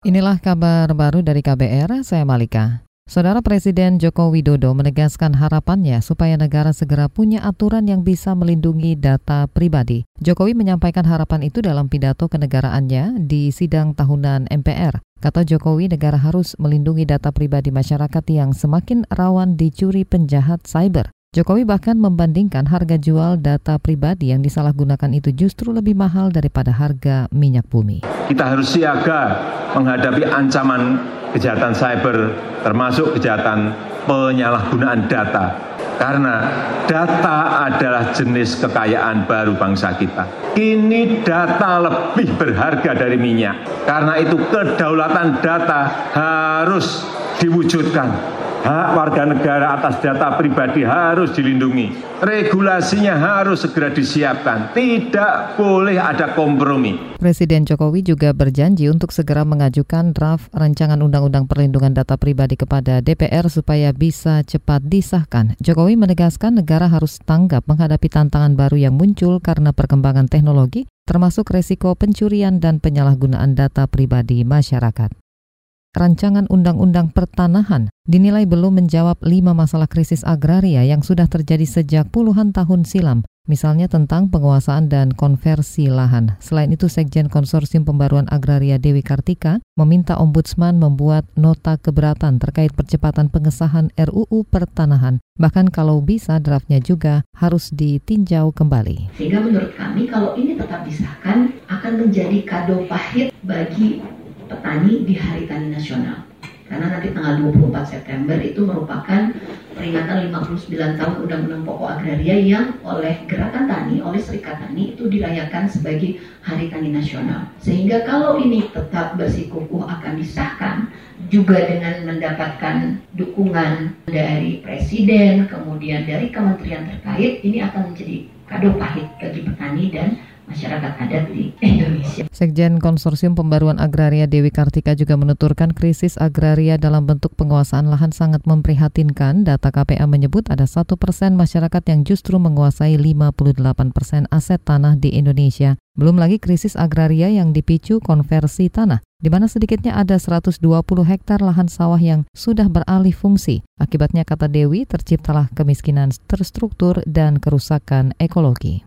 Inilah kabar baru dari KBR, saya Malika. Saudara Presiden Joko Widodo menegaskan harapannya supaya negara segera punya aturan yang bisa melindungi data pribadi. Jokowi menyampaikan harapan itu dalam pidato kenegaraannya di sidang tahunan MPR. Kata Jokowi, negara harus melindungi data pribadi masyarakat yang semakin rawan dicuri penjahat cyber. Jokowi bahkan membandingkan harga jual data pribadi yang disalahgunakan itu justru lebih mahal daripada harga minyak bumi. Kita harus siaga menghadapi ancaman kejahatan cyber termasuk kejahatan penyalahgunaan data. Karena data adalah jenis kekayaan baru bangsa kita. Kini data lebih berharga dari minyak. Karena itu kedaulatan data harus diwujudkan hak warga negara atas data pribadi harus dilindungi. Regulasinya harus segera disiapkan. Tidak boleh ada kompromi. Presiden Jokowi juga berjanji untuk segera mengajukan draft rancangan undang-undang perlindungan data pribadi kepada DPR supaya bisa cepat disahkan. Jokowi menegaskan negara harus tanggap menghadapi tantangan baru yang muncul karena perkembangan teknologi termasuk resiko pencurian dan penyalahgunaan data pribadi masyarakat rancangan undang-undang pertanahan dinilai belum menjawab lima masalah krisis agraria yang sudah terjadi sejak puluhan tahun silam, misalnya tentang penguasaan dan konversi lahan. Selain itu, Sekjen Konsorsium Pembaruan Agraria Dewi Kartika meminta Ombudsman membuat nota keberatan terkait percepatan pengesahan RUU pertanahan. Bahkan kalau bisa, draftnya juga harus ditinjau kembali. Sehingga menurut kami, kalau ini tetap disahkan, akan menjadi kado pahit bagi petani di Hari Tani Nasional. Karena nanti tanggal 24 September itu merupakan peringatan 59 tahun Undang-Undang Pokok Agraria yang oleh Gerakan Tani, oleh Serikat Tani itu dirayakan sebagai Hari Tani Nasional. Sehingga kalau ini tetap bersikukuh akan disahkan, juga dengan mendapatkan dukungan dari Presiden, kemudian dari kementerian terkait, ini akan menjadi kado pahit bagi petani dan masyarakat adat di Indonesia. Sekjen Konsorsium Pembaruan Agraria Dewi Kartika juga menuturkan krisis agraria dalam bentuk penguasaan lahan sangat memprihatinkan. Data KPA menyebut ada satu persen masyarakat yang justru menguasai 58 persen aset tanah di Indonesia. Belum lagi krisis agraria yang dipicu konversi tanah di mana sedikitnya ada 120 hektar lahan sawah yang sudah beralih fungsi. Akibatnya, kata Dewi, terciptalah kemiskinan terstruktur dan kerusakan ekologi.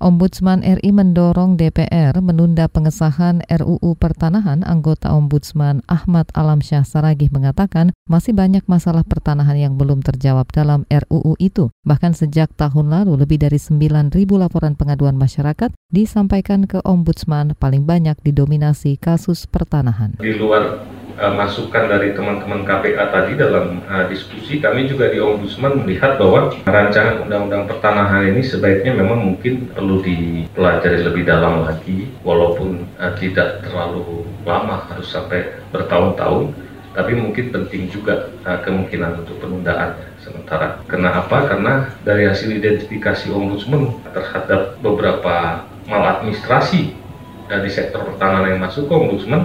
Ombudsman RI mendorong DPR menunda pengesahan RUU Pertanahan. Anggota Ombudsman Ahmad Alamsyah Saragih mengatakan masih banyak masalah pertanahan yang belum terjawab dalam RUU itu. Bahkan sejak tahun lalu lebih dari 9.000 laporan pengaduan masyarakat disampaikan ke Ombudsman paling banyak didominasi kasus pertanahan. Di luar uh, masukan dari teman-teman KPA tadi dalam uh, diskusi, kami juga di Ombudsman melihat bahwa rancangan undang-undang pertanahan ini sebaiknya memang mungkin perlu dipelajari lebih dalam lagi, walaupun uh, tidak terlalu lama, harus sampai bertahun-tahun, tapi mungkin penting juga uh, kemungkinan untuk penundaan sementara. Kenapa? Karena dari hasil identifikasi Ombudsman terhadap beberapa maladministrasi dari sektor pertanahan yang masuk ke Ombudsman,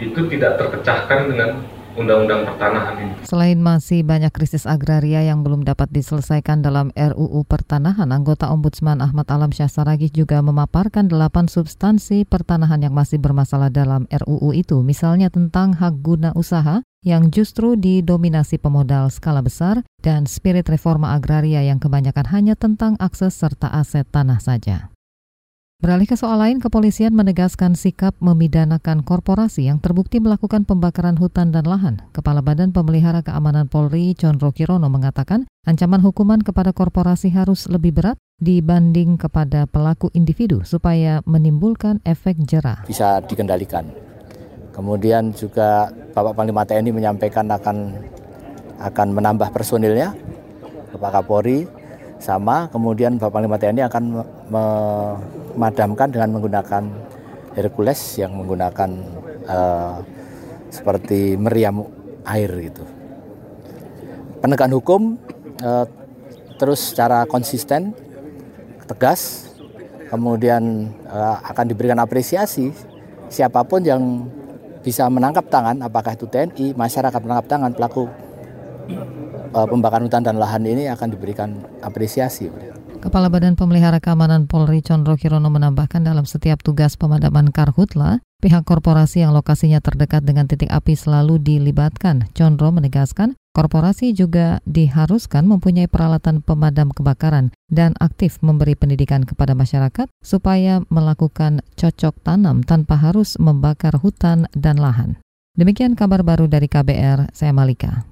itu tidak terpecahkan dengan undang-undang pertanahan ini. Selain masih banyak krisis agraria yang belum dapat diselesaikan dalam RUU pertanahan, anggota Ombudsman Ahmad Alam Syahsaragih juga memaparkan delapan substansi pertanahan yang masih bermasalah dalam RUU itu, misalnya tentang hak guna usaha yang justru didominasi pemodal skala besar dan spirit reforma agraria yang kebanyakan hanya tentang akses serta aset tanah saja. Beralih ke soal lain, kepolisian menegaskan sikap memidanakan korporasi yang terbukti melakukan pembakaran hutan dan lahan. Kepala Badan Pemelihara Keamanan Polri, Condro Kirono, mengatakan ancaman hukuman kepada korporasi harus lebih berat dibanding kepada pelaku individu supaya menimbulkan efek jerah. Bisa dikendalikan. Kemudian juga Bapak Panglima TNI menyampaikan akan akan menambah personilnya Bapak Kapolri sama kemudian Bapak Panglima TNI akan memadamkan dengan menggunakan Hercules yang menggunakan uh, seperti meriam air gitu. Penegakan hukum uh, terus secara konsisten, tegas, kemudian uh, akan diberikan apresiasi siapa pun yang bisa menangkap tangan, apakah itu TNI, masyarakat menangkap tangan pelaku uh, pembakaran hutan dan lahan ini akan diberikan apresiasi. Kepala Badan Pemelihara Keamanan Polri Condro Kirono menambahkan dalam setiap tugas pemadaman karhutla, Pihak korporasi yang lokasinya terdekat dengan titik api selalu dilibatkan. Condro menegaskan, korporasi juga diharuskan mempunyai peralatan pemadam kebakaran dan aktif memberi pendidikan kepada masyarakat supaya melakukan cocok tanam tanpa harus membakar hutan dan lahan. Demikian kabar baru dari KBR, saya Malika.